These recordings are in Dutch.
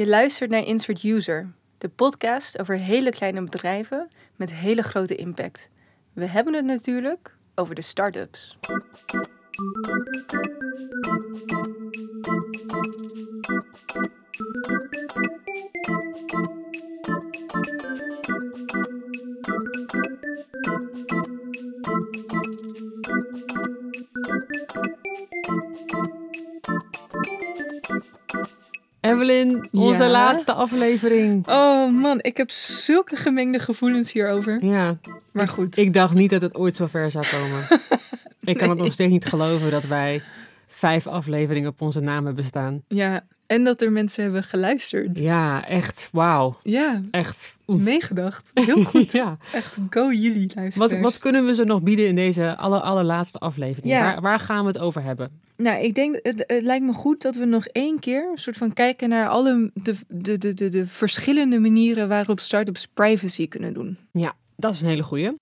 Je luistert naar Insert User, de podcast over hele kleine bedrijven met hele grote impact. We hebben het natuurlijk over de start-ups. Evelyn, onze Ja? laatste aflevering. Oh man, ik heb zulke gemengde gevoelens hierover. Ja, Maar goed. ik dacht niet dat het ooit zo ver zou komen. Ik kan het nog steeds niet geloven dat wij vijf afleveringen op onze naam hebben staan. Ja, en dat er mensen hebben geluisterd. Ja, echt, wauw. Ja, Echt. meegedacht. Heel goed. ja. Echt go jullie Wat, luisteraars. wat kunnen we ze nog bieden in deze aller, allerlaatste aflevering? Ja. Waar, waar gaan we het over hebben? Nou, ik denk, het, het lijkt me goed dat we nog één keer een soort van kijken naar alle de, de, de, de, de verschillende manieren waarop startups privacy kunnen doen. Ja, dat is een hele goeie.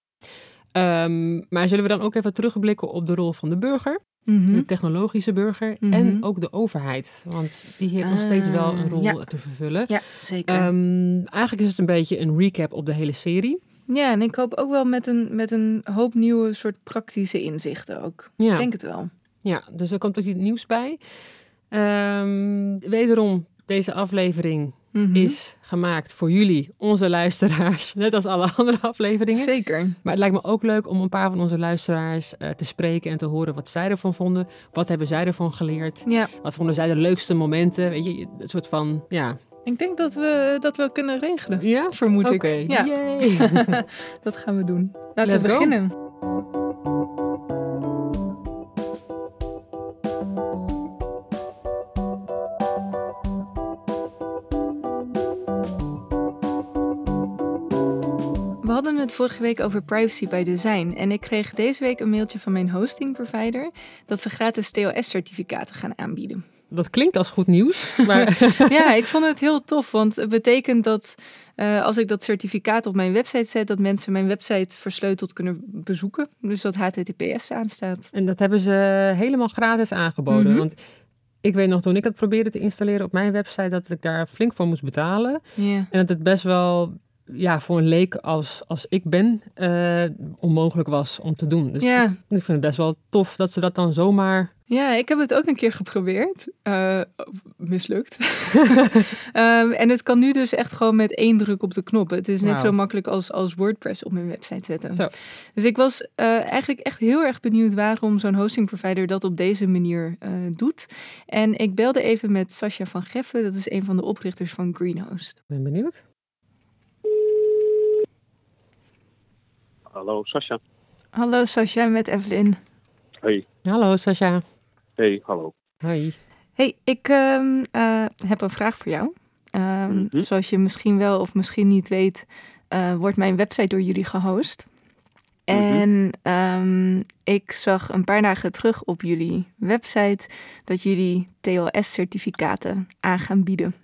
Ehm, maar zullen we dan ook even terugblikken op de rol van de burger, de technologische burger Mhm. en ook de overheid? Want die heeft nog steeds wel een Ah, rol ja. te vervullen. Ja, zeker. Ehm, eigenlijk is het een beetje een recap op de hele serie. ja, en ik hoop ook wel met een, met een hoop nieuwe soort praktische inzichten ook. Ja, Ik denk het wel. ja dus er komt ook iets nieuws bij. Ehm, wederom, deze aflevering Mhm. is gemaakt voor jullie, onze luisteraars, net als alle andere afleveringen. Zeker. Maar het lijkt me ook leuk om een paar van onze luisteraars eh, te spreken en te horen wat zij ervan vonden. Wat hebben zij ervan geleerd? Ja, Wat vonden zij de leukste momenten? Weet je, een soort van, ja. ik denk dat we dat wel kunnen regelen. Ja? Vermoed Oké. ik. Ja, Yay. dat gaan we doen. Laten Let's we beginnen. Hadden het vorige week over privacy bij design en ik kreeg deze week een mailtje van mijn hosting provider dat ze gratis TOS-certificaten gaan aanbieden. Dat klinkt als goed nieuws, maar Ja, ik vond het heel tof, want het betekent dat eh, als ik dat certificaat op mijn website zet, dat mensen mijn website versleuteld kunnen bezoeken. Dus dat HTTPS aanstaat. En dat hebben ze helemaal gratis aangeboden. Mhm. Want ik weet nog, toen ik het probeerde te installeren op mijn website, dat ik daar flink voor moest betalen. Ja. En dat het best wel, ja, voor een leek als, als ik ben, eh, onmogelijk was om te doen. Dus Ja. ik vind het best wel tof dat ze dat dan zomaar... ja, ik heb het ook een keer geprobeerd. Eh, mislukt. Ehm, en het kan nu dus echt gewoon met één druk op de knop. Het is net zo makkelijk als, als WordPress op mijn website zetten. Zo. Dus ik was eh, eigenlijk echt heel erg benieuwd waarom zo'n hosting provider dat op deze manier doet. En ik belde even met Sascha van Geffen, dat is een van de oprichters van Greenhost. Ik ben benieuwd. Hallo, Sascha. Hallo Sascha, met Evelyn. Hey, Hallo Sascha. hey, hallo. Hoi. Hey, ik ehm, eh, heb een vraag voor jou. Ehm, Mhm. Zoals je misschien wel of misschien niet weet, eh, wordt mijn website door jullie gehost. Mhm. En ehm, ik zag een paar dagen terug op jullie website dat jullie TLS-certificaten aan gaan bieden.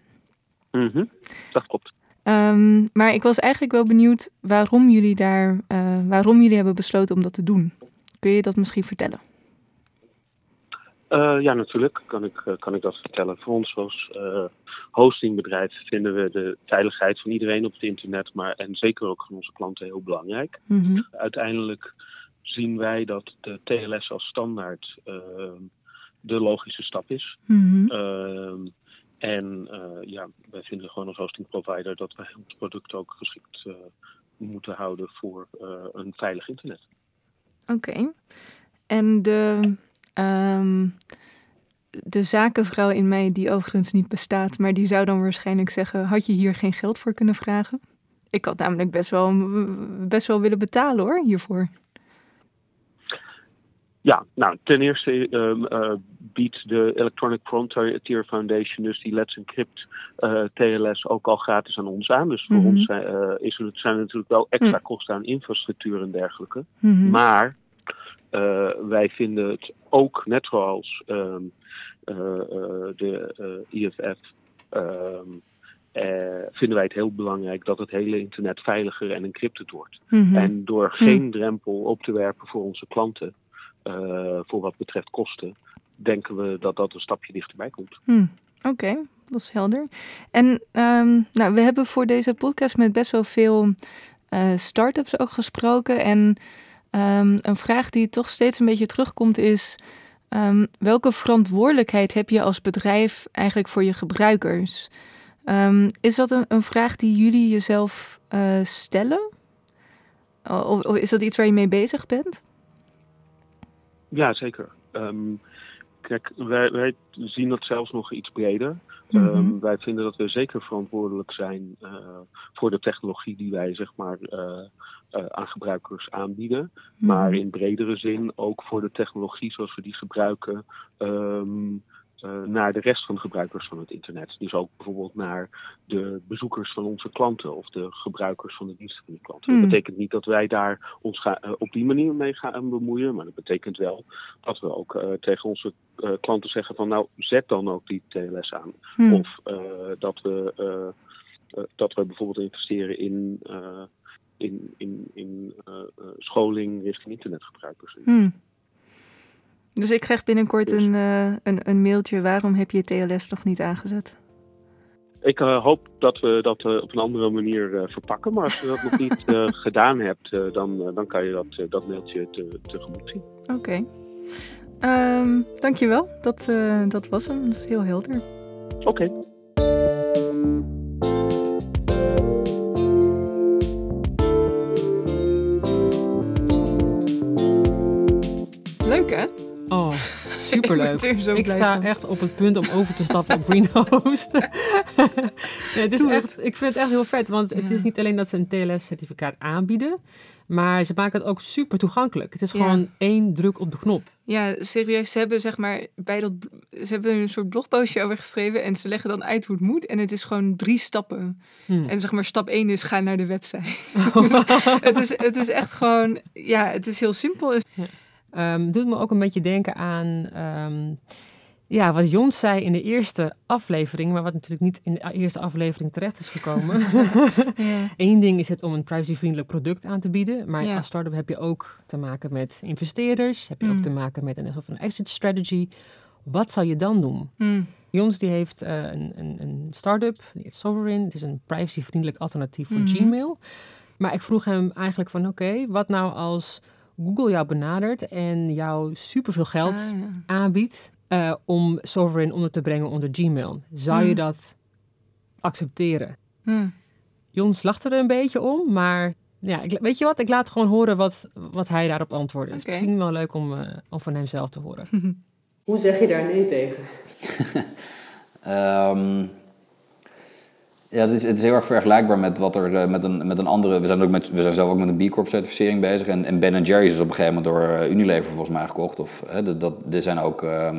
Mhm, Dat klopt. Ehm, maar ik was eigenlijk wel benieuwd waarom jullie daar, eh, waarom jullie hebben besloten om dat te doen. Kun je dat misschien vertellen? Eh, ja, natuurlijk kan ik, eh, kan ik dat vertellen. Voor ons als hostingbedrijf vinden we de veiligheid van iedereen op het internet, maar en zeker ook van onze klanten heel belangrijk. Mhm. Uiteindelijk zien wij dat de TLS als standaard eh, de logische stap is. Mhm. Ehm, en eh, ja, wij vinden gewoon als hosting provider dat wij ons product ook geschikt eh, moeten houden voor eh, een veilig internet. Oké. En de, ehm, de zakenvrouw in mij, die overigens niet bestaat, maar die zou dan waarschijnlijk zeggen: had je hier geen geld voor kunnen vragen? Ik had namelijk best wel, best wel willen betalen hoor, hiervoor. Ja, nou, ten eerste ehm, eh, biedt de Electronic Frontier Foundation, dus die Let's Encrypt eh, TLS, ook al gratis aan ons aan. Dus voor Mhm. ons zijn, eh, is er, zijn er natuurlijk wel extra Mm. kosten aan infrastructuur en dergelijke. Mhm. Maar eh, wij vinden het ook, net zoals ehm, eh, eh, de IFF, ehm, eh, vinden wij het heel belangrijk dat het hele internet veiliger en encrypted wordt. Mhm. En door geen drempel op te werpen voor onze klanten, voor wat betreft kosten, denken we dat dat een stapje dichterbij komt. Hm, Oké, dat is helder. En ehm, nou, we hebben voor deze podcast met best wel veel uh, start-ups ook gesproken. En ehm, een vraag die toch steeds een beetje terugkomt is... Ehm, welke verantwoordelijkheid heb je als bedrijf eigenlijk voor je gebruikers? is dat een, een, vraag die jullie jezelf uh, stellen? Of, of, is dat iets waar je mee bezig bent? Ja, zeker. Kijk, wij, wij zien dat zelfs nog iets breder. Mhm. Ehm, wij vinden dat we zeker verantwoordelijk zijn uh, voor de technologie die wij zeg maar, uh, uh, aan gebruikers aanbieden. Mhm. Maar in bredere zin ook voor de technologie zoals we die gebruiken. Um, uh, naar de rest van de gebruikers van het internet. Dus ook bijvoorbeeld naar de bezoekers van onze klanten of de gebruikers van de diensten van de klanten. Dat hmm. betekent niet dat wij daar ons ga, uh, op die manier mee gaan bemoeien, maar dat betekent wel dat we ook uh, tegen onze klanten zeggen van nou zet dan ook die TLS aan. Hmm. Of dat, we, dat we bijvoorbeeld investeren in, in, in, in scholing richting internetgebruikers. Hmm. Dus ik krijg binnenkort een, uh, een, een mailtje. Waarom heb je TLS nog niet aangezet? Ik uh, hoop dat we dat uh, op een andere manier verpakken. Maar als je dat nog niet gedaan hebt, dan, dan kan je dat, dat mailtje te, tegemoet zien. Oké. Okay. Um, dankjewel. Dat, dat was hem. Dat is heel helder. Oké. Okay. Superleuk. ik sta echt op het punt om over te stappen op Greenhost. ja, het is echt, ik vind het echt heel vet, want het is niet alleen dat ze een TLS-certificaat aanbieden, maar ze maken het ook super toegankelijk. Het is gewoon één druk op de knop. Ja, serieus. Ze hebben zeg maar bij dat ze hebben een soort blogpostje over geschreven en ze leggen dan uit hoe het moet en het is gewoon drie stappen. Hmm. En zeg maar stap één is ga naar de website. dus het is het is echt gewoon ja, het is heel simpel. Ja. Um, doet me ook een beetje denken aan um, ja, wat Jons zei in de eerste aflevering, maar wat natuurlijk niet in de eerste aflevering terecht is gekomen. ja. Eén ding is het om een privacyvriendelijk product aan te bieden, maar als start-up heb je ook te maken met investeerders, heb je ook mm. te maken met een, of een exit strategy. Wat zou je dan doen? Mm. Jons die heeft uh, een, een, een start-up, die heet Sovereign. Het is een privacyvriendelijk alternatief voor mm-hmm. Gmail. Maar ik vroeg hem eigenlijk van oké, wat nou als Google jou benadert en jou superveel geld ah, aanbiedt uh, om Sovereign onder te brengen onder Gmail. Zou je hmm. dat accepteren? Hmm. Jons lacht er een beetje om, maar ja, ik, weet je wat? Ik laat gewoon horen wat, wat hij daarop antwoordt. Okay. Het is misschien wel leuk om, uh, om van hem zelf te horen. Hoe zeg je daar nee tegen? um, Ja, het is, het is heel erg vergelijkbaar met wat er uh, met, een, met een andere. We zijn, ook met, we zijn zelf ook met een B Corp certificering bezig. En, en Ben Jerry's is op een gegeven moment door uh, Unilever volgens mij gekocht. Of uh, dat, dit zijn ook uh,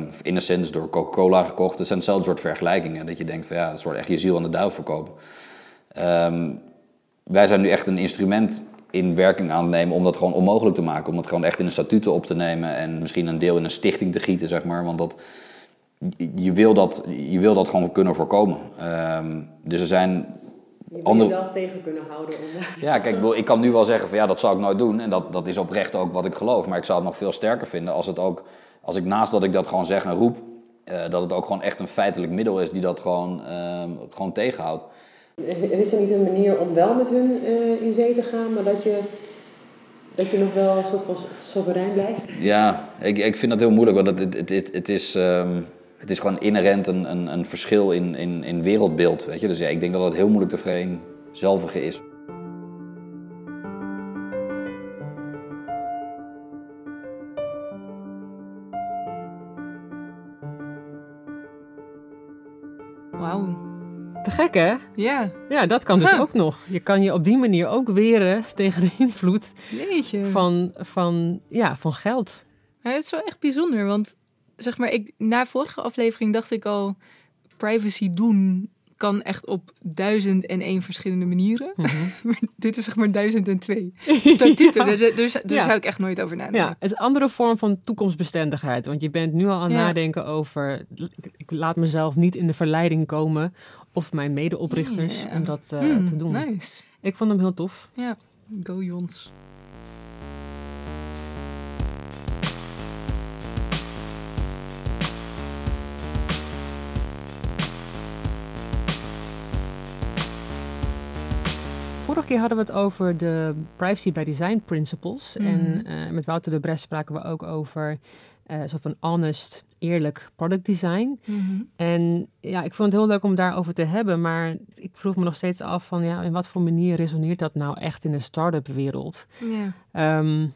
door Coca-Cola gekocht. Het zijn hetzelfde soort vergelijkingen. Dat je denkt van ja, dat wordt echt je ziel aan de duif verkopen. Um, wij zijn nu echt een instrument in werking aan het nemen om dat gewoon onmogelijk te maken. Om het gewoon echt in een statuten op te nemen. En misschien een deel in een stichting te gieten, zeg maar. Want dat je wil dat, je wil dat gewoon kunnen voorkomen. Um, dus er zijn je andere... jezelf tegen kunnen houden. Om... Ja, kijk, ik kan nu wel zeggen van ja, dat zou ik nooit doen. En dat, dat is oprecht ook wat ik geloof. Maar ik zou het nog veel sterker vinden als het ook, als ik naast dat ik dat gewoon zeg en roep, uh, dat het ook gewoon echt een feitelijk middel is die dat gewoon, uh, gewoon tegenhoudt. Is er niet een manier om wel met hun uh, in zee te gaan, maar dat je, dat je nog wel een soort van soeverein blijft? Ja, ik, ik vind dat heel moeilijk, want het, het, het, het is. Um, het is gewoon inherent een, een, een verschil in, in, in wereldbeeld. Weet je? Dus ja, ik denk dat het heel moeilijk te vereenzelvigen is. Wauw. Te gek, hè? Ja. Ja, dat kan dus ook nog. Je kan je op die manier ook weren tegen de invloed Van, van, ja, van geld. Maar dat is wel echt bijzonder, want zeg maar, ik, na vorige aflevering dacht ik al, privacy doen kan echt op duizend en één verschillende manieren. Mhm. dit is zeg maar duizend en twee statuten. ja. Dus daar zou ik echt nooit over nadenken. Ja, het is een andere vorm van toekomstbestendigheid. Want je bent nu al aan het nadenken over... ik laat mezelf niet in de verleiding komen... of mijn medeoprichters om dat uh, mm, te doen. Nice. Ik vond hem heel tof. Ja, go Jons. Vorige keer hadden we het over de privacy by design principles. Mhm. En eh, met Wouter de Bres spraken we ook over eh soort van honest, eerlijk product design. Mhm. En ja, ik vond het heel leuk om daarover te hebben. Maar ik vroeg me nog steeds af van ja, in wat voor manier resoneert dat nou echt in de start-up wereld? Ehm,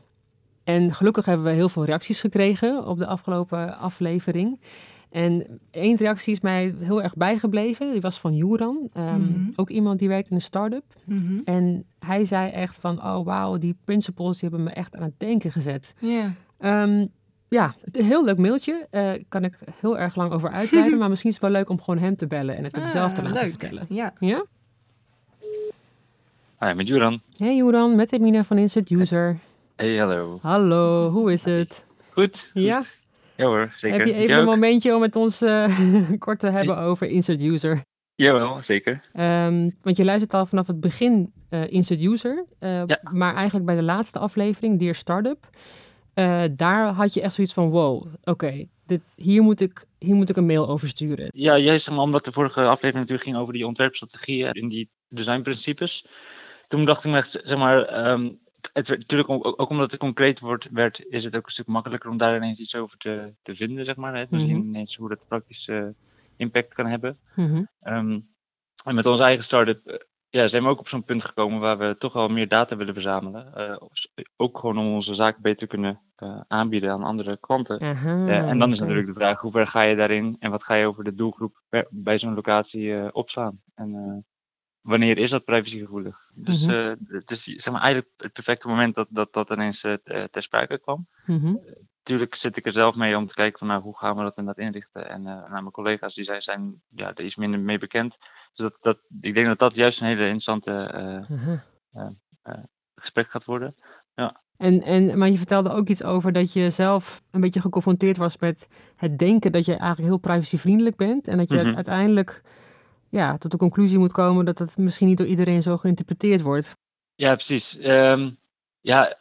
en gelukkig hebben we heel veel reacties gekregen op de afgelopen aflevering. En één reactie is mij heel erg bijgebleven. Die was van Joran. Ehm, Mhm. Ook iemand die werkt in een start-up. Mhm. En hij zei echt van, oh wauw, die principles die hebben me echt aan het denken gezet. Ja. Ehm, ja, het een heel leuk mailtje. Eh kan ik heel erg lang over uitweiden. maar misschien is het wel leuk om gewoon hem te bellen en het hem zelf te Ah, laten leuk. vertellen. Ja. Ja? Hi, met Juran. Hey Joran, met Emina van Insert User. Hey, hallo. Hallo, hoe is het? Goed? Ja? Ja hoor, zeker. Heb je even een momentje om met ons eh, kort te hebben over Insert User? Jawel, zeker. Ehm, want je luistert al vanaf het begin eh, Insert User. eh, Ja. Maar eigenlijk bij de laatste aflevering, Dear Startup, eh, daar had je echt zoiets van, wow, oké, dit hier, moet ik, hier moet ik een mail over sturen. Ja, juist omdat de vorige aflevering natuurlijk ging over die ontwerpstrategieën en die designprincipes. Toen dacht ik me echt, zeg maar, ehm, het, natuurlijk ook, omdat het concreet wordt, werd, is het ook een stuk makkelijker om daar ineens iets over te, te vinden, zeg maar. Hè? Misschien Mhm. ineens hoe dat praktisch eh, impact kan hebben. Mhm. Ehm, en met onze eigen start-up eh, ja, zijn we ook op zo'n punt gekomen waar we toch wel meer data willen verzamelen. Eh, ook gewoon om onze zaken beter te kunnen eh, aanbieden aan andere klanten. Aha, en dan is natuurlijk de vraag, hoe ver ga je daarin en wat ga je over de doelgroep bij zo'n locatie opslaan? En wanneer is dat privacygevoelig? Dus Mhm. eh, het is zeg maar, eigenlijk het perfecte moment dat dat, dat ineens eh, ter sprake kwam. Mhm. Natuurlijk zit ik er zelf mee om te kijken van nou, hoe gaan we dat inderdaad inrichten. En eh, nou, mijn collega's die zijn, zijn ja, er iets minder mee bekend. Dus dat, dat, ik denk dat dat juist een hele interessante Aha. gesprek gaat worden. En, en, maar je vertelde ook iets over dat je zelf een beetje geconfronteerd was met het denken dat je eigenlijk heel privacyvriendelijk bent. En dat je Mhm. uiteindelijk ja, tot de conclusie moet komen dat het misschien niet door iedereen zo geïnterpreteerd wordt. Ja, precies. Ehm, ja,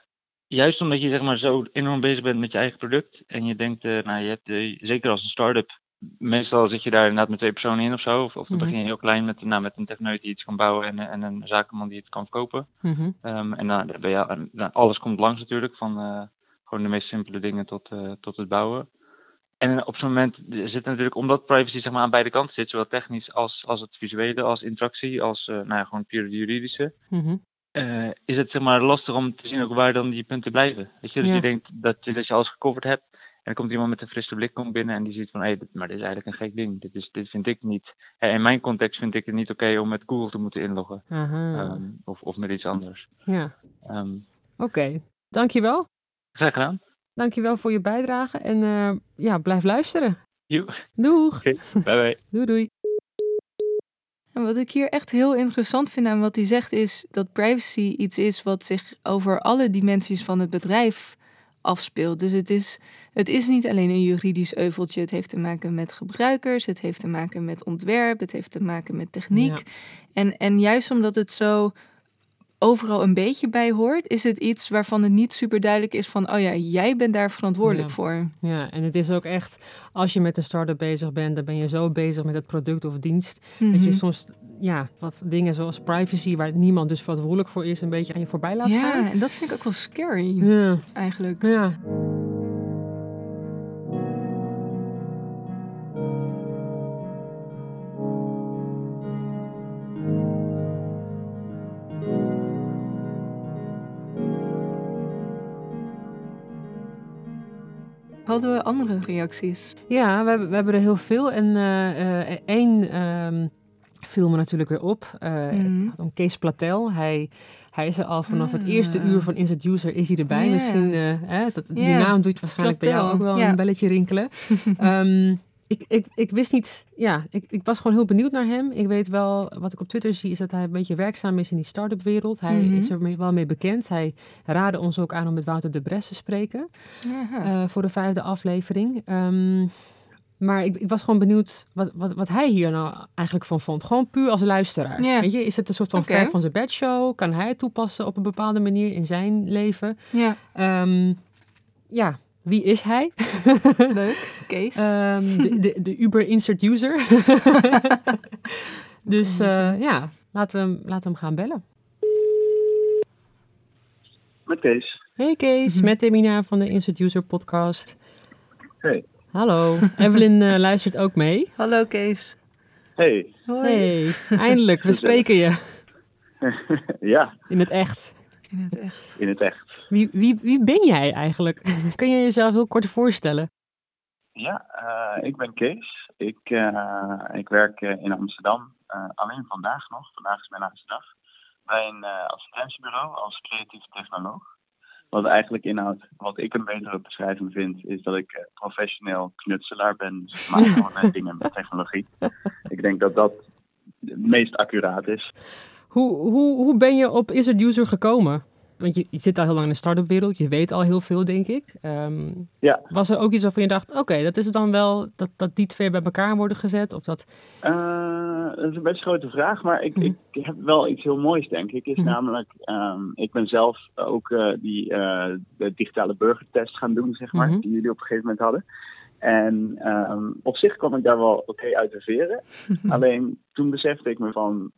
juist omdat je zeg maar zo enorm bezig bent met je eigen product. En je denkt, eh, nou, je hebt, eh, zeker als een start-up, meestal zit je daar inderdaad met twee personen in of zo. Of, of dan Mhm. begin je heel klein met, nou, met een techneut die iets kan bouwen en, en een zakenman die het kan verkopen. Mhm. Ehm, en dan ben je, en, alles komt langs natuurlijk, van eh, gewoon de meest simpele dingen tot, tot het bouwen. En op zo'n moment zit er natuurlijk, omdat privacy zeg maar, aan beide kanten zit, zowel technisch als, als het visuele, als interactie, als eh, nou ja, gewoon puur juridische, Mhm. eh, is het zeg maar, lastig om te zien ook waar dan die punten blijven. Weet je? Dus Ja. je denkt dat je, dat je alles gecoverd hebt. En dan komt iemand met een frisse blik komt binnen en die ziet van, hé, dit- maar dit is eigenlijk een gek ding. Dit, is, dit vind ik niet. Hè, in mijn context vind ik het niet oké om met Google te moeten inloggen. Ehm, of, of met iets anders. ja, Ehm oké. Dankjewel. graag gedaan. Dankjewel voor je bijdrage en eh, ja, blijf luisteren. Doeg. Bye bye. Doei doei. En wat ik hier echt heel interessant vind aan wat hij zegt, is dat privacy iets is wat zich over alle dimensies van het bedrijf afspeelt. Dus het is, het is niet alleen een juridisch euveltje. Het heeft te maken met gebruikers, het heeft te maken met ontwerp, het heeft te maken met techniek. Ja. En, en juist omdat het zo overal een beetje bij hoort, is het iets waarvan het niet super duidelijk is van, oh ja, jij bent daar verantwoordelijk Ja. voor. Ja, en het is ook echt, als je met een start-up bezig bent, dan ben je zo bezig met het product of dienst, dat je Mhm. soms ja, wat dingen zoals privacy, waar niemand dus verantwoordelijk voor is, een beetje aan je voorbij laat gaan. Ja, en dat vind ik ook wel scary, Ja, eigenlijk. ja. Hadden we andere reacties? Ja, we, hebben- we hebben er heel veel. En eh, eh, één ehm viel me natuurlijk weer op. Gaat om Kees Platel. Hij, hij is er al vanaf het Ah. eerste uur van Insert User is hij erbij. Misschien, hè, dat, die naam doet waarschijnlijk bij jou ook wel een belletje rinkelen. Ehm, ik, ik, ik wist niet, ja, ik, ik was gewoon heel benieuwd naar hem. Ik weet wel, wat ik op Twitter zie, is dat hij een beetje werkzaam is in die start-up wereld. Hij Mhm. is er mee- wel mee bekend. Hij raadde ons ook aan om met Wouter de Bres te spreken. Eh, voor de vijfde aflevering. Ehm, maar ik, ik was gewoon benieuwd wat, wat, wat hij hier nou eigenlijk van vond. Gewoon puur als luisteraar. Weet je, is het een soort van ver van zijn bedshow? Kan hij het toepassen op een bepaalde manier in zijn leven? ja, Ehm, ja, wie is hij? leuk. Kees. Ehm, de, de, de Uber Insert User. dus eh, ja, laten we, hem, laten we hem gaan bellen. met Kees. Hey Kees, met Emina van de Insert User podcast. Hey. Hallo, Evelyn uh, luistert ook mee. Hallo Kees. Hey. Hoi. Hey, eindelijk, we spreken je. ja. In het echt. In het echt. In het echt. Wie, wie, wie ben jij eigenlijk? Kun je jezelf heel kort voorstellen? Ja, uh, ik ben Kees. Ik, uh, ik werk in Amsterdam. alleen vandaag nog. Vandaag is mijn laatste dag bij een uh, advertentiebureau als creatief technoloog. Wat eigenlijk inhoudt, wat ik een betere beschrijving vind, is dat ik uh, professioneel knutselaar ben. Dus ik maak gewoon dingen met technologie. Ik denk dat dat het meest accuraat is. Hoe, hoe, hoe ben je op Is het User gekomen? Want je, je, zit al heel lang in de start-up wereld, je weet al heel veel, denk ik. Um, ja. Was er ook iets waarvan je dacht, oké, dat is het dan wel, dat, dat die twee bij elkaar worden gezet? Of dat... Uh, dat is een best grote vraag, maar ik, mm -hmm. ik heb wel iets heel moois, denk ik. Is mm -hmm. namelijk, um, ik ben zelf ook uh, die uh, de digitale burgertest gaan doen, zeg maar, mm -hmm. die jullie op een gegeven moment hadden. En um, op zich kwam ik daar wel oké okay uit te veren. Alleen toen besefte ik me van,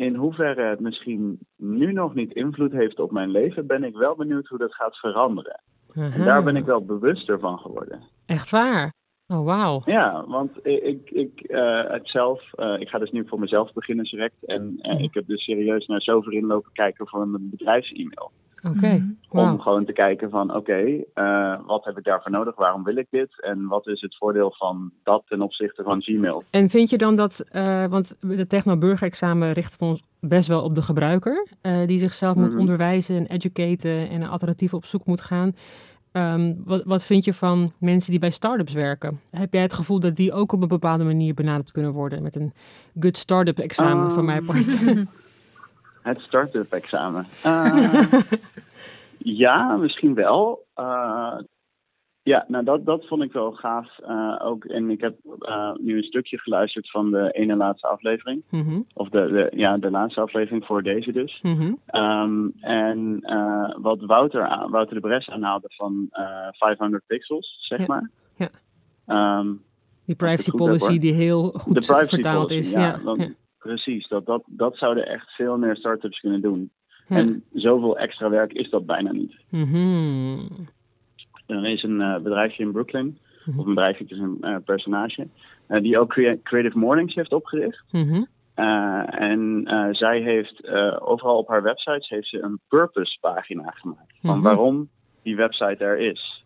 in hoeverre het misschien nu nog niet invloed heeft op mijn leven, ben ik wel benieuwd hoe dat gaat veranderen. En daar ben ik wel bewuster van geworden. Echt waar? Oh, wauw. Ja, want ik, ik uh, het zelf, uh, ik ga dus nu voor mezelf beginnen direct. En uh, ik heb dus serieus naar Sovereign lopen kijken voor een bedrijfs-e-mail. Oké. Okay. Wow. Om gewoon te kijken van, oké, okay, wat heb ik daarvoor nodig? Waarom wil ik dit? En wat is het voordeel van dat ten opzichte van Gmail? En vind je dan dat, uh, want de techno-burgerexamen richt voor ons best wel op de gebruiker, uh, die zichzelf mm -hmm. moet onderwijzen en educaten en een alternatief op zoek moet gaan. Um, wat, wat vind je van mensen die bij start-ups werken? Heb jij het gevoel dat die ook op een bepaalde manier benaderd kunnen worden met een good start-up examen um, van mijn part? Het start-up examen. Uh, ja, misschien wel. Uh, ja, nou dat, dat vond ik wel gaaf. Uh, ook, en ik heb nu een stukje geluisterd van de ene laatste aflevering. Mm -hmm. Of de, de, ja, de laatste aflevering voor deze dus. Mm -hmm. um, en wat Wouter, Wouter de Bres aanhaalde van 500 pixels, zeg ja. maar. Ja. Um, die privacy policy die heel goed vertaald policy, is. Ja, Ja, dan, ja. Precies, dat, dat, dat zouden echt veel meer start-ups kunnen doen. En zoveel extra werk is dat bijna niet. Mhm. Er is een uh, bedrijfje in Brooklyn, Mhm. of een bedrijfje, is een uh, personage, uh, die ook Crea Creative Mornings heeft opgericht. Mhm. en zij heeft overal op haar websites heeft ze een purpose pagina gemaakt. Van waarom die website er is.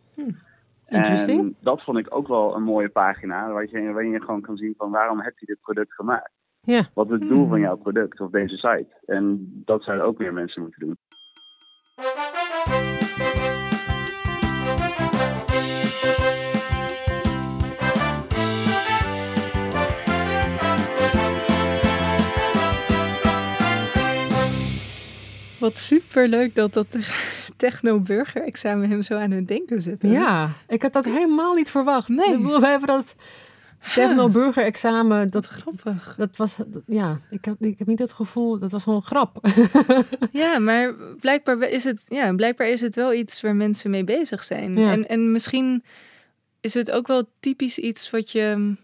Interesting. En dat vond ik ook wel een mooie pagina, waar je, waarin je gewoon kan zien van waarom heb je dit product gemaakt. Ja. Wat is het doel van jouw product of deze site? En dat zouden ook meer mensen moeten doen. Wat superleuk dat dat techno-burger-examen hem zo aan het denken zette. Ja, ik had dat helemaal niet verwacht. Nee. We hebben dat techno-burger-examen, dat, Grappig. dat was, dat- ja, ik heb, ik heb niet het gevoel, dat was gewoon een grap. Ja, maar blijkbaar is het, ja, blijkbaar is het wel iets waar mensen mee bezig zijn. Ja. En, en misschien is het ook wel typisch iets wat je,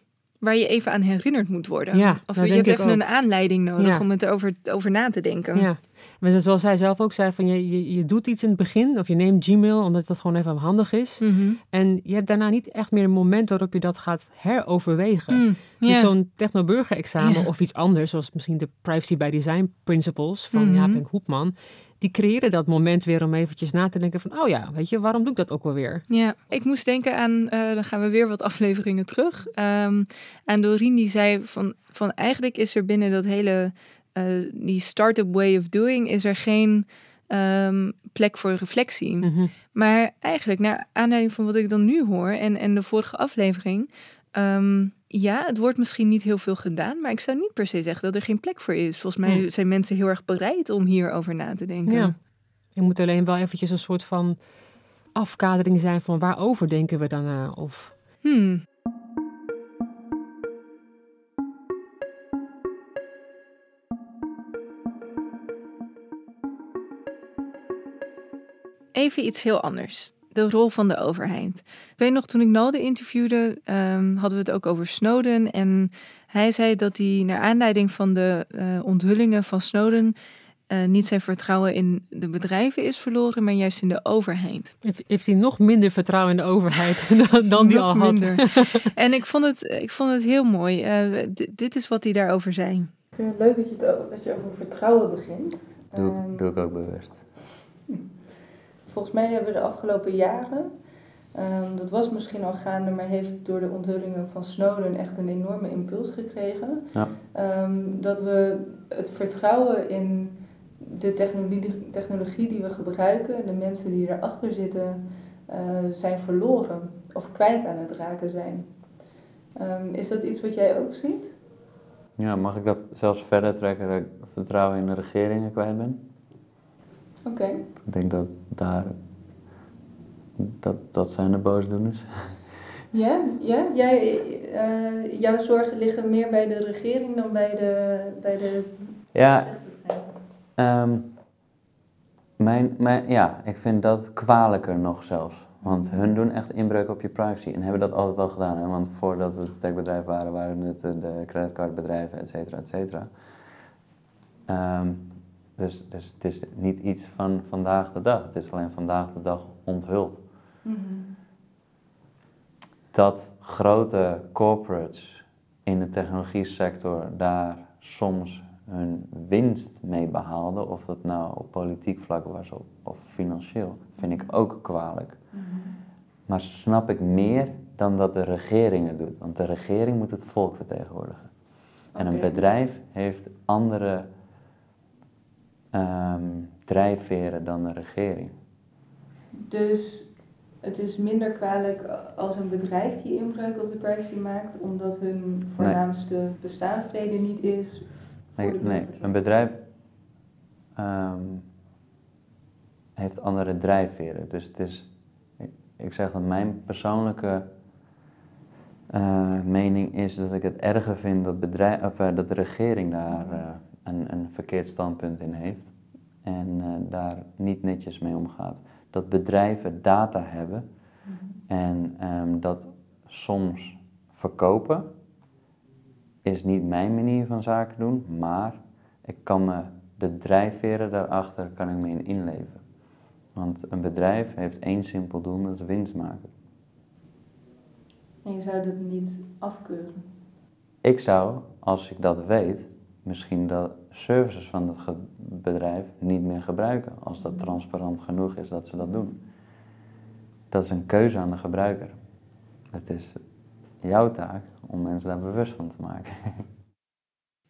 waar je even aan herinnerd moet worden. Ja, of je hebt even ook. een aanleiding nodig Ja. om het erover over na te denken. Ja. Maar zoals zij zelf ook zei, van je, je, je doet iets in het begin, of je neemt Gmail, omdat dat gewoon even handig is. Mhm. En je hebt daarna niet echt meer een moment waarop je dat gaat heroverwegen. Mm, Dus zo'n technoburger-examen of iets anders, zoals misschien de privacy by design principles van Mhm. Jaap en Hoepman, die creëren dat moment weer om eventjes na te denken van, oh ja, weet je, waarom doe ik dat ook alweer? Ja, ik moest denken aan, eh, dan gaan we weer wat afleveringen terug. Ehm aan Doreen die zei van, van eigenlijk is er binnen dat hele, eh, die startup way of doing, is er geen ehm, plek voor reflectie. Mhm. Maar eigenlijk, naar aanleiding van wat ik dan nu hoor en, en de vorige aflevering, ehm, ja, het wordt misschien niet heel veel gedaan, maar ik zou niet per se zeggen dat er geen plek voor is. Volgens mij zijn mensen heel erg bereid om hierover na te denken. Ja. Er moet alleen wel eventjes een soort van afkadering zijn van waarover denken we dan? Of Hmm. Even iets heel anders. De rol van de overheid. Ik weet nog, toen ik Nalde interviewde, ehm, hadden we het ook over Snowden. En hij zei dat hij naar aanleiding van de eh, onthullingen van Snowden uh, niet zijn vertrouwen in de bedrijven is verloren, maar juist in de overheid. Heeft, heeft hij nog minder vertrouwen in de overheid dan, dan die al had? en ik vond het, ik vond het heel mooi. Uh, dit is wat hij daarover zei. Ik vind het leuk dat je, het, dat je over vertrouwen begint. Doe, um, doe ik ook bewust. Volgens mij hebben we de afgelopen jaren Um, dat was misschien al gaande, maar heeft door de onthullingen van Snowden echt een enorme impuls gekregen. Ja. Um, dat we het vertrouwen in de technologie, technologie die we gebruiken, de mensen die erachter zitten, uh, zijn verloren of kwijt aan het raken zijn. Um, is dat iets wat jij ook ziet? Ja, mag ik dat zelfs verder trekken dat ik vertrouwen in de regeringen kwijt ben? Oké. Okay. Ik denk dat daar dat, dat zijn de boosdoeners. Ja, ja? Jij, uh, jouw zorgen liggen meer bij de regering dan bij de. Bij de ja, um, mijn, mijn, ja, ik vind dat kwalijker nog zelfs. Want hun doen echt inbreuk op je privacy en hebben dat altijd al gedaan. Hè? Want voordat we het techbedrijf waren, waren het de creditcardbedrijven, et cetera, et cetera. Um, dus, dus het is niet iets van vandaag de dag. Het is alleen vandaag de dag onthuld. Dat grote corporates in de technologie sector daar soms hun winst mee behaalden, of dat nou op politiek vlak was of, of financieel, vind ik ook kwalijk. Maar snap ik meer dan dat de regering het doet, want de regering moet het volk vertegenwoordigen. En een bedrijf heeft andere um, drijfveren dan de regering. Dus het is minder kwalijk als een bedrijf die inbreuk op de privacy maakt, omdat hun voornaamste bestaansreden niet is. Nee, nee, een bedrijf um, heeft andere drijfveren. Dus het is, ik, ik zeg dat mijn persoonlijke uh, mening is dat ik het erger vind dat, bedrijf, of, uh, dat de regering daar uh, een, een verkeerd standpunt in heeft en daar niet netjes mee omgaat dat bedrijven data hebben mhm. en um, dat soms verkopen is niet mijn manier van zaken doen, maar ik kan me de drijfveren daarachter kan ik me in inleven. Want een bedrijf heeft één simpel doel, dat is winst maken. En je zou dat niet afkeuren? Ik zou, als ik dat weet, misschien de services van het bedrijf niet meer gebruiken. Als dat transparant genoeg is dat ze dat doen. Dat is een keuze aan de gebruiker. Het is jouw taak om mensen daar bewust van te maken.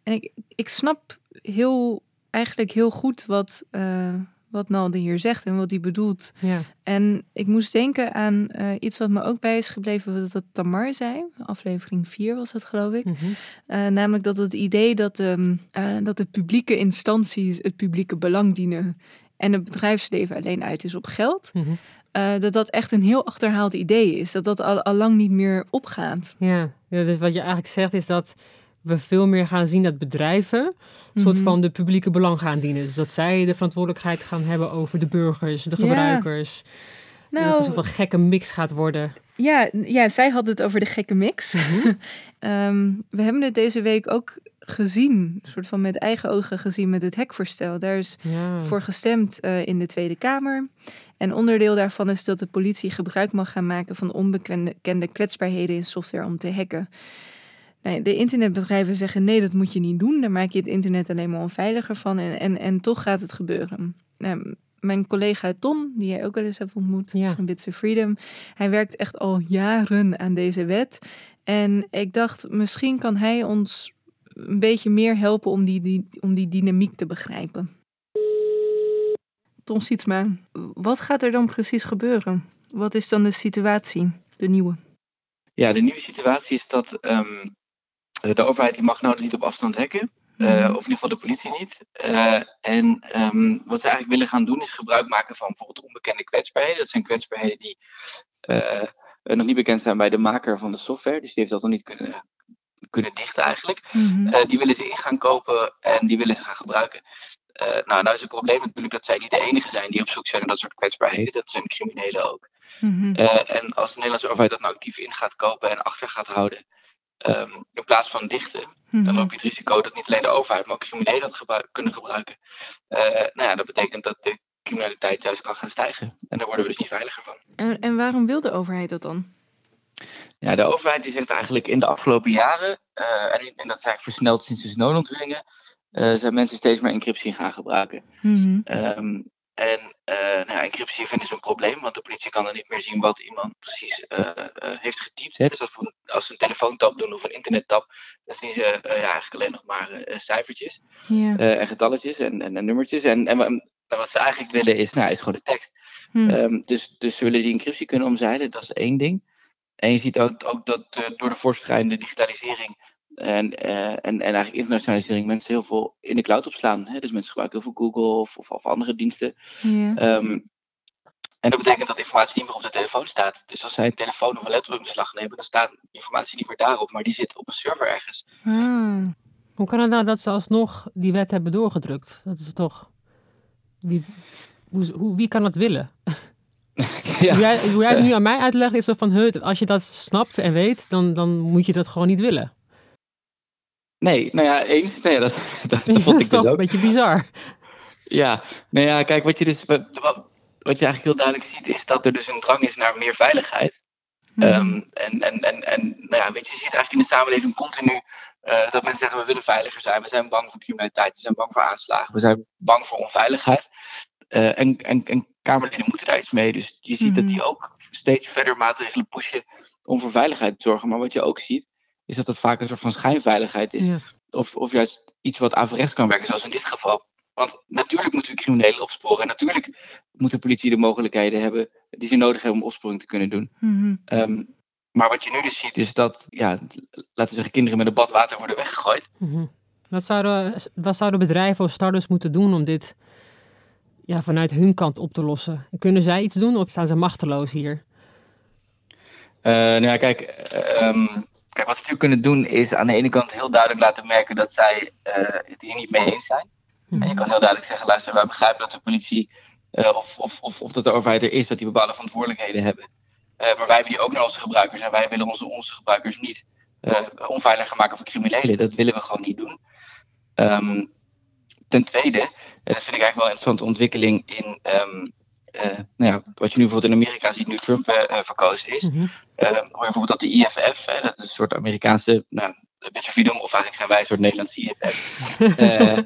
En ik, ik snap heel, eigenlijk heel goed wat, uh, wat Nalde hier zegt en wat hij bedoelt. Ja. En ik moest denken aan uh, iets wat me ook bij is gebleven, wat dat Tamar zei. Aflevering 4 was dat, geloof ik. Mm -hmm. uh, namelijk dat het idee dat, um, uh, dat de publieke instanties het publieke belang dienen en het bedrijfsleven alleen uit is op geld. Mm -hmm. dat dat echt een heel achterhaald idee is. Dat dat al, al lang niet meer opgaat. Ja. ja, dus wat je eigenlijk zegt is dat we veel meer gaan zien dat bedrijven een soort mhm. van de publieke belang gaan dienen. Dus dat zij de verantwoordelijkheid gaan hebben over de burgers, de gebruikers. Ja. Nou, dat er een gekke mix gaat worden. Ja, ja, zij had het over de gekke mix. Mhm. um, we hebben het deze week ook gezien, een soort van met eigen ogen gezien met het hekvoorstel. Daar is ja. voor gestemd uh, in de Tweede Kamer. En onderdeel daarvan is dat de politie gebruik mag gaan maken van onbekende kwetsbaarheden in software om te hacken. Nee, de internetbedrijven zeggen nee, dat moet je niet doen. Daar maak je het internet alleen maar onveiliger van. En, en, en toch gaat het gebeuren. Nou, mijn collega Ton, die jij ook wel eens hebt ontmoet, ja. van Bits of Freedom, hij werkt echt al jaren aan deze wet. En ik dacht, misschien kan hij ons een beetje meer helpen om die, die, om die dynamiek te begrijpen. Ton Sietsma, wat gaat er dan precies gebeuren? Wat is dan de situatie, de nieuwe? Ja, de nieuwe situatie is dat um, eh, de overheid die mag nou niet op afstand hacken. Uh, of in ieder geval de politie niet. Uh, en um, wat ze eigenlijk willen gaan doen is gebruik maken van bijvoorbeeld onbekende kwetsbaarheden. Dat zijn kwetsbaarheden die uh, nog niet bekend zijn bij de maker van de software. Dus die heeft dat nog niet kunnen, kunnen dichten eigenlijk. Mm-hmm. die willen ze in gaan kopen en die willen ze gaan gebruiken. nou, nou is het probleem natuurlijk dat zij niet de enige zijn die op zoek zijn naar dat soort kwetsbaarheden. Dat zijn criminelen ook. Mm-hmm. en als de Nederlandse overheid dat nou actief in gaat kopen en achter gaat houden ehm, in plaats van dichten, dan Mhm. loop je het risico dat niet alleen de overheid, maar ook criminelen dat kunnen gebruiken. Eh, nou ja, dat betekent dat de criminaliteit juist kan gaan stijgen. En daar worden we dus niet veiliger van. En, en waarom wil de overheid dat dan? Ja, de overheid die zegt eigenlijk in de afgelopen jaren, eh, en, en dat is eigenlijk versneld sinds de Snowden-onthullingen, eh, zijn mensen steeds meer encryptie gaan gebruiken. Mhm. Ehm, en eh, nou ja, encryptie vinden ze een probleem, want de politie kan dan niet meer zien wat iemand precies eh, eh, heeft getypt. Hè. Dus als, we- als ze een telefoontap doen of een internettap, dan zien ze ja, eigenlijk alleen nog maar cijfertjes Ja. en getalletjes en, en, en nummertjes. En, en wa- wat ze eigenlijk willen is, nou, is gewoon de tekst. Hm. Ehm, dus, dus ze willen die encryptie kunnen omzeilen, dat is één ding. En je ziet ook, ook dat door de voortschrijdende digitalisering en, eh, en, en eigenlijk internationalisering mensen heel veel in de cloud opslaan. Hè? Dus mensen gebruiken heel veel Google of, of, of andere diensten. ja. Ehm, en dat betekent dat informatie niet meer op de telefoon staat. Dus als zij een telefoon of een laptop in beslag nemen, dan staat informatie niet meer daarop, maar die zit op een server ergens. Ah. Hoe kan het nou dat ze alsnog die wet hebben doorgedrukt? Dat is toch... Wie, hoe, hoe, wie kan dat willen? ja. Hoe, jij, hoe jij het nu aan mij uitlegt is zo van... "Huh, als je dat snapt en weet, dan, dan moet je dat gewoon niet willen. Nee, nou ja, eens. Nee, dat, dat, vond is ik dus toch een beetje bizar. Ja, nou ja, kijk, wat je dus wat, wat, je eigenlijk heel duidelijk ziet, is dat er dus een drang is naar meer veiligheid. Mhm. Ehm, en, en, en, en nou ja, weet je, je ziet eigenlijk in de samenleving continu eh, dat mensen zeggen we willen veiliger zijn, we zijn bang voor criminaliteit, we zijn bang voor aanslagen, we zijn bang voor onveiligheid. Eh, en, en, en Kamerleden moeten daar iets mee. Dus je ziet dat die ook steeds verder maatregelen pushen om voor veiligheid te zorgen. Maar wat je ook ziet, is dat het vaak een soort van schijnveiligheid is. Ja. Of, of juist iets wat averechts kan werken, zoals in dit geval. Want natuurlijk moeten we criminelen opsporen. En natuurlijk moet de politie de mogelijkheden hebben die ze nodig hebben om opsporing te kunnen doen. Mhm. Ehm, maar wat je nu dus ziet, is dat, ja, laten we zeggen, kinderen met een bad water worden weggegooid. Mhm. Wat, zouden, wat zouden bedrijven of startups moeten doen om dit ja, vanuit hun kant op te lossen? Kunnen zij iets doen of staan ze machteloos hier? Eh, nou ja, kijk, eh, ehm, kijk, wat ze natuurlijk kunnen doen is aan de ene kant heel duidelijk laten merken dat zij eh, het hier niet mee eens zijn. En je kan heel duidelijk zeggen, luister, wij begrijpen dat de politie eh, of, of, of, of dat de overheid er is, dat die bepaalde verantwoordelijkheden hebben. Eh, maar wij hebben die ook naar onze gebruikers en wij willen onze, onze gebruikers niet onveiliger maken voor criminelen. Dat willen we gewoon niet doen. Ehm, ten tweede, en dat vind ik eigenlijk wel een interessante ontwikkeling in ehm, eh, nou ja, wat je nu bijvoorbeeld in Amerika ziet, nu Trump eh, eh, verkozen is. Eh, hoor je bijvoorbeeld dat de IFF, dat is een soort Amerikaanse nou, Freedom, of eigenlijk zijn wij een soort Nederlandse IFF, eh,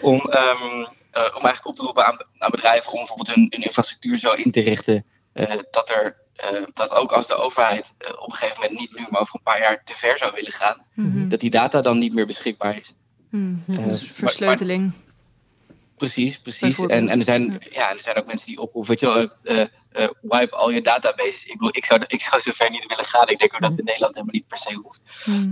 om, ehm, eh, om eigenlijk op te roepen aan, aan bedrijven om bijvoorbeeld hun, hun infrastructuur zo in te richten eh, dat er eh, dat ook als de overheid eh, op een gegeven moment niet nu, maar over een paar jaar te ver zou willen gaan, Mhm. dat die data dan niet meer beschikbaar is. Mhm. Eh, Dus maar- versleuteling. Precies, precies. En, en, er zijn, ja. ja. er zijn ook mensen die oproepen, weet je wel, eh, eh, wipe al je databases. Ik, bedoel, ik, zou, ik zou zover niet willen gaan. Ik denk ook dat het in Nederland helemaal niet per se hoeft.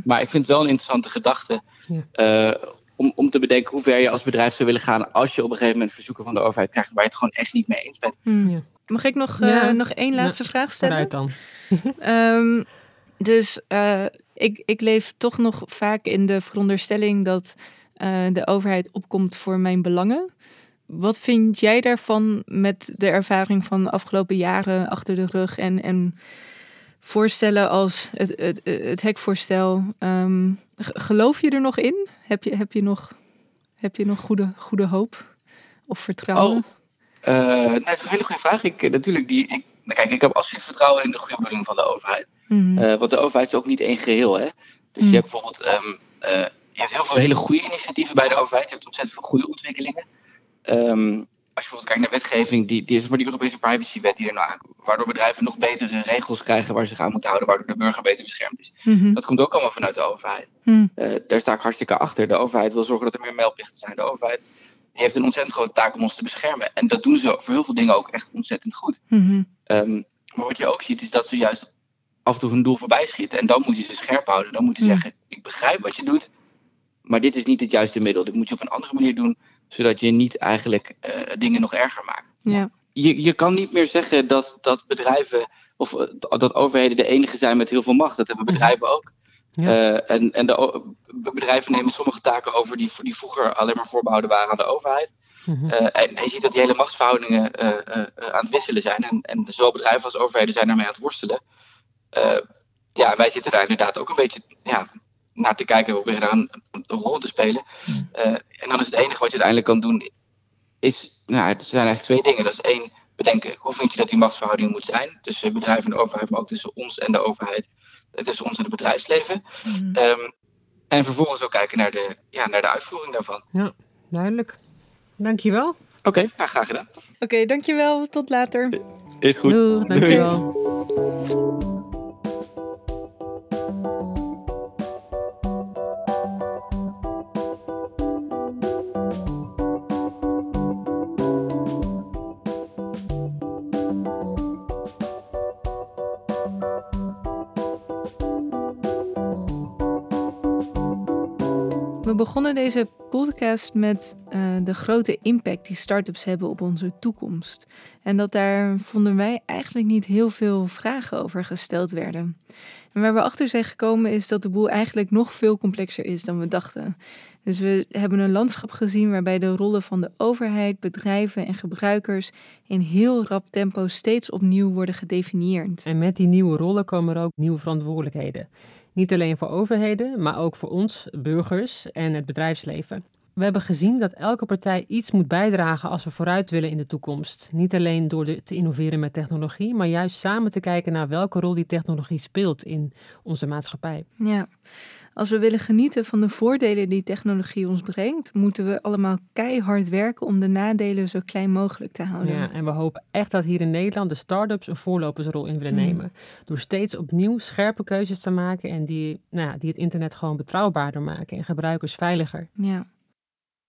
Maar ik vind het wel een interessante gedachte Ja. eh, om, om te bedenken hoe ver je als bedrijf zou willen gaan als je op een gegeven moment verzoeken van de overheid krijgt waar je het gewoon echt niet mee eens bent. Ja. Mag ik nog, eh, Ja. nog één laatste vraag stellen? Dan. Ehm, dus eh, ik, ik leef toch nog vaak in de veronderstelling dat eh, de overheid opkomt voor mijn belangen. Wat vind jij daarvan met de ervaring van de afgelopen jaren achter de rug en, en voorstellen als het, het, het hekvoorstel? Ehm, geloof je er nog in? Heb je, heb je nog, heb je nog goede, goede hoop of vertrouwen? Oh, Eh, nou, dat is een hele goede vraag. Ik, eh, natuurlijk, die, ik, kijk, ik heb absoluut vertrouwen in de goede bedoeling van de overheid. Mhm. Want de overheid is ook niet één geheel. Hè? Dus Mm. je hebt bijvoorbeeld ehm, eh, je hebt heel veel hele goede initiatieven bij de overheid. Je hebt ontzettend veel goede ontwikkelingen. Ehm, als je bijvoorbeeld kijkt naar wetgeving, die, die is maar die Europese privacywet die er nou aan, waardoor bedrijven nog betere regels krijgen waar ze zich aan moeten houden, waardoor de burger beter beschermd is. Mhm. Dat komt ook allemaal vanuit de overheid. Mhm. Eh, daar sta ik hartstikke achter. De overheid wil zorgen dat er meer meldplichten zijn. De overheid die heeft een ontzettend grote taak om ons te beschermen. En dat doen ze voor heel veel dingen ook echt ontzettend goed. Mhm. Ehm, maar wat je ook ziet is dat ze juist af en toe hun doel voorbij schieten. En dan moet je ze scherp houden. Dan moet je zeggen, ik begrijp wat je doet, maar dit is niet het juiste middel. Dit moet je op een andere manier doen, zodat je niet eigenlijk eh, dingen nog erger maakt. Ja. Je, je kan niet meer zeggen dat, dat bedrijven of eh, dat overheden de enige zijn met heel veel macht. Dat hebben bedrijven ook. Ja. Eh, en en de, bedrijven nemen sommige taken over die, die vroeger alleen maar voorbehouden waren aan de overheid. Mhm. En, en je ziet dat die hele machtsverhoudingen aan het wisselen zijn. En, en zowel bedrijven als overheden zijn daarmee aan het worstelen. Ja, wij zitten daar inderdaad ook een beetje ja, naar te kijken, we proberen daar een, een rol te spelen. en dan is het enige wat je uiteindelijk kan doen, is, nou, er zijn eigenlijk twee dingen. Dat is één, bedenken hoe vind je dat die machtsverhouding moet zijn tussen bedrijf en de overheid, maar ook tussen ons en de overheid, tussen ons en het bedrijfsleven. Mm. Um, en vervolgens ook kijken naar de, ja, naar de uitvoering daarvan. Ja, duidelijk. Dankjewel. Oké, okay, nou, graag gedaan. Oké, okay, dankjewel. Tot later. Is goed. Doeg, dankjewel. Doei. Begonnen deze podcast met uh, de grote impact die start-ups hebben op onze toekomst. En dat daar vonden wij eigenlijk niet heel veel vragen over gesteld werden. En waar we achter zijn gekomen is dat de boel eigenlijk nog veel complexer is dan we dachten. Dus we hebben een landschap gezien waarbij de rollen van de overheid, bedrijven en gebruikers in heel rap tempo steeds opnieuw worden gedefinieerd. En met die nieuwe rollen komen er ook nieuwe verantwoordelijkheden. Niet alleen voor overheden, maar ook voor ons, burgers en het bedrijfsleven. We hebben gezien dat elke partij iets moet bijdragen als we vooruit willen in de toekomst. Niet alleen door te innoveren met technologie, maar juist samen te kijken naar welke rol die technologie speelt in onze maatschappij. Ja, als we willen genieten van de voordelen die technologie ons brengt, moeten we allemaal keihard werken om de nadelen zo klein mogelijk te houden. Ja, en we hopen echt dat hier in Nederland de start-ups een voorlopersrol in willen mm. nemen. Door steeds opnieuw scherpe keuzes te maken en die, nou ja, die het internet gewoon betrouwbaarder maken en gebruikers veiliger. Ja.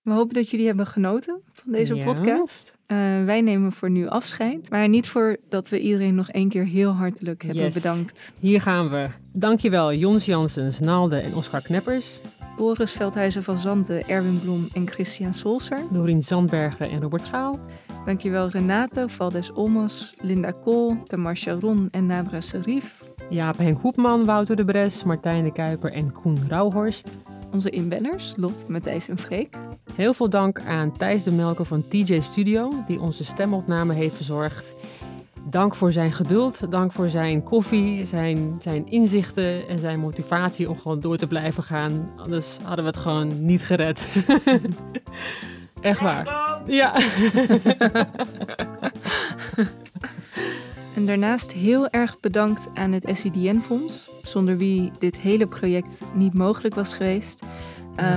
We hopen dat jullie hebben genoten van deze podcast. Uh, wij nemen voor nu afscheid. Maar niet voordat we iedereen nog één keer heel hartelijk hebben bedankt. Hier gaan we. Dankjewel Jons Janssens, Naalde en Oscar Kneppers. Boris Veldhuizen van Zanten, Erwin Bloem en Christian Solser. Dorien Zandbergen en Robert Gaal. Dankjewel Renato, Valdes Olmos, Linda Kool, Tamar Sharon en Nabra Serif. Jaap Henk Hoepman, Wouter de Bres, Martijn de Kuiper en Koen Rauhorst onze inbellers, Lot, Matthijs en Freek. Heel veel dank aan Thijs de Melker van TJ Studio, die onze stemopname heeft verzorgd. Dank voor zijn geduld, dank voor zijn koffie, zijn, zijn inzichten en zijn motivatie om gewoon door te blijven gaan. Anders hadden we het gewoon niet gered. Echt waar. Ja. en daarnaast heel erg bedankt aan het SCDN-fonds zonder wie dit hele project niet mogelijk was geweest.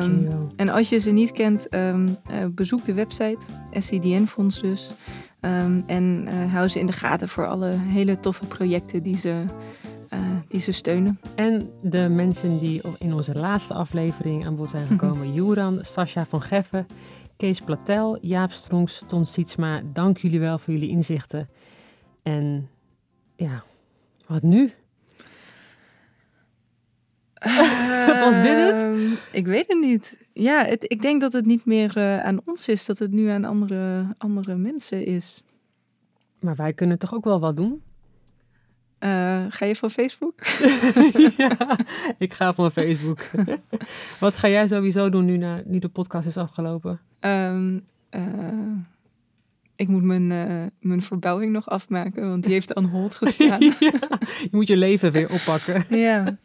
Um, en als je ze niet kent, um, uh, bezoek de website, SCDN Fonds dus. Um, en uh, hou ze in de gaten voor alle hele toffe projecten die ze, uh, die ze steunen. En de mensen die in onze laatste aflevering aan bod zijn gekomen. Juran, Sascha van Geffen, Kees Platel, Jaap Strongs, Ton Sietsma. Dank jullie wel voor jullie inzichten. En ja, wat nu? Was dit het? Ehm, ik weet het niet. Ja, het, ik denk dat het niet meer uh, aan ons is, dat het nu aan andere, andere mensen is. Maar wij kunnen toch ook wel wat doen? Uh, ga je van Facebook? ja, ik ga van Facebook. wat ga jij sowieso doen nu, na, nu de podcast is afgelopen? Um, uh, ik moet mijn, mijn verbouwing nog afmaken, want die heeft aan hold gestaan. ja, je moet je leven weer oppakken. ja.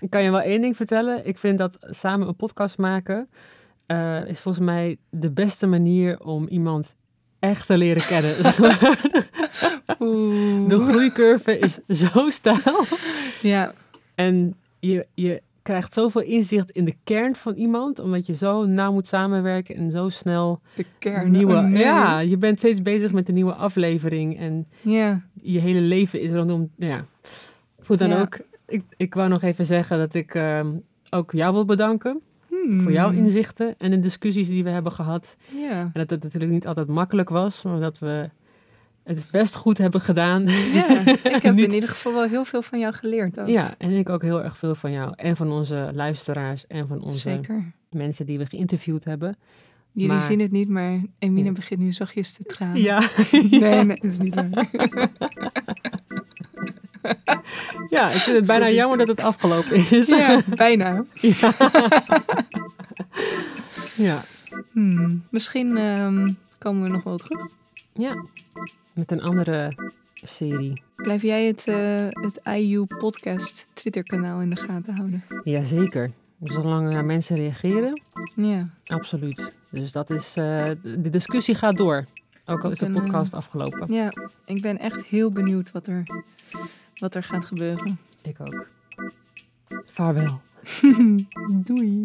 Ik kan je wel één ding vertellen. Ik vind dat samen een podcast maken uh, is volgens mij de beste manier om iemand echt te leren kennen. de groeicurve is zo stijl. Ja. En je, je krijgt zoveel inzicht in de kern van iemand, omdat je zo nauw moet samenwerken en zo snel de kern. Nieuwe, oh, Ja, je bent steeds bezig met een nieuwe aflevering en ja. je hele leven is rondom. Ja, ik dan ook ik, ik wou nog even zeggen dat ik ehm, ook jou wil bedanken. Voor jouw hmm. inzichten en de discussies die we hebben gehad. Ja. En dat het natuurlijk niet altijd makkelijk was, maar dat we het best goed hebben gedaan. Ja, ik heb in ieder geval wel heel veel van jou geleerd. Ook. Ja, en ik ook heel erg veel van jou. En van onze luisteraars en van onze Zeker. mensen die we geïnterviewd hebben. Jullie zien het niet, maar Emine begint nu zachtjes te tranen. Ja. nee, nee, dat is niet waar. ja, ik vind het bijna jammer dat het afgelopen is. Ja, bijna. Ja. ja. Hmm, misschien um, komen we nog wel terug. Ja, met een andere serie. Blijf jij het, uh, het IU Podcast Twitter kanaal in de gaten houden? Jazeker. Zolang er mensen reageren, Ja. absoluut. Dus dat is, eh, de discussie gaat door. Ook al is de podcast afgelopen. Ja, ik ben echt heel benieuwd wat er, wat er gaat gebeuren. Ik ook. Vaarwel. Doei.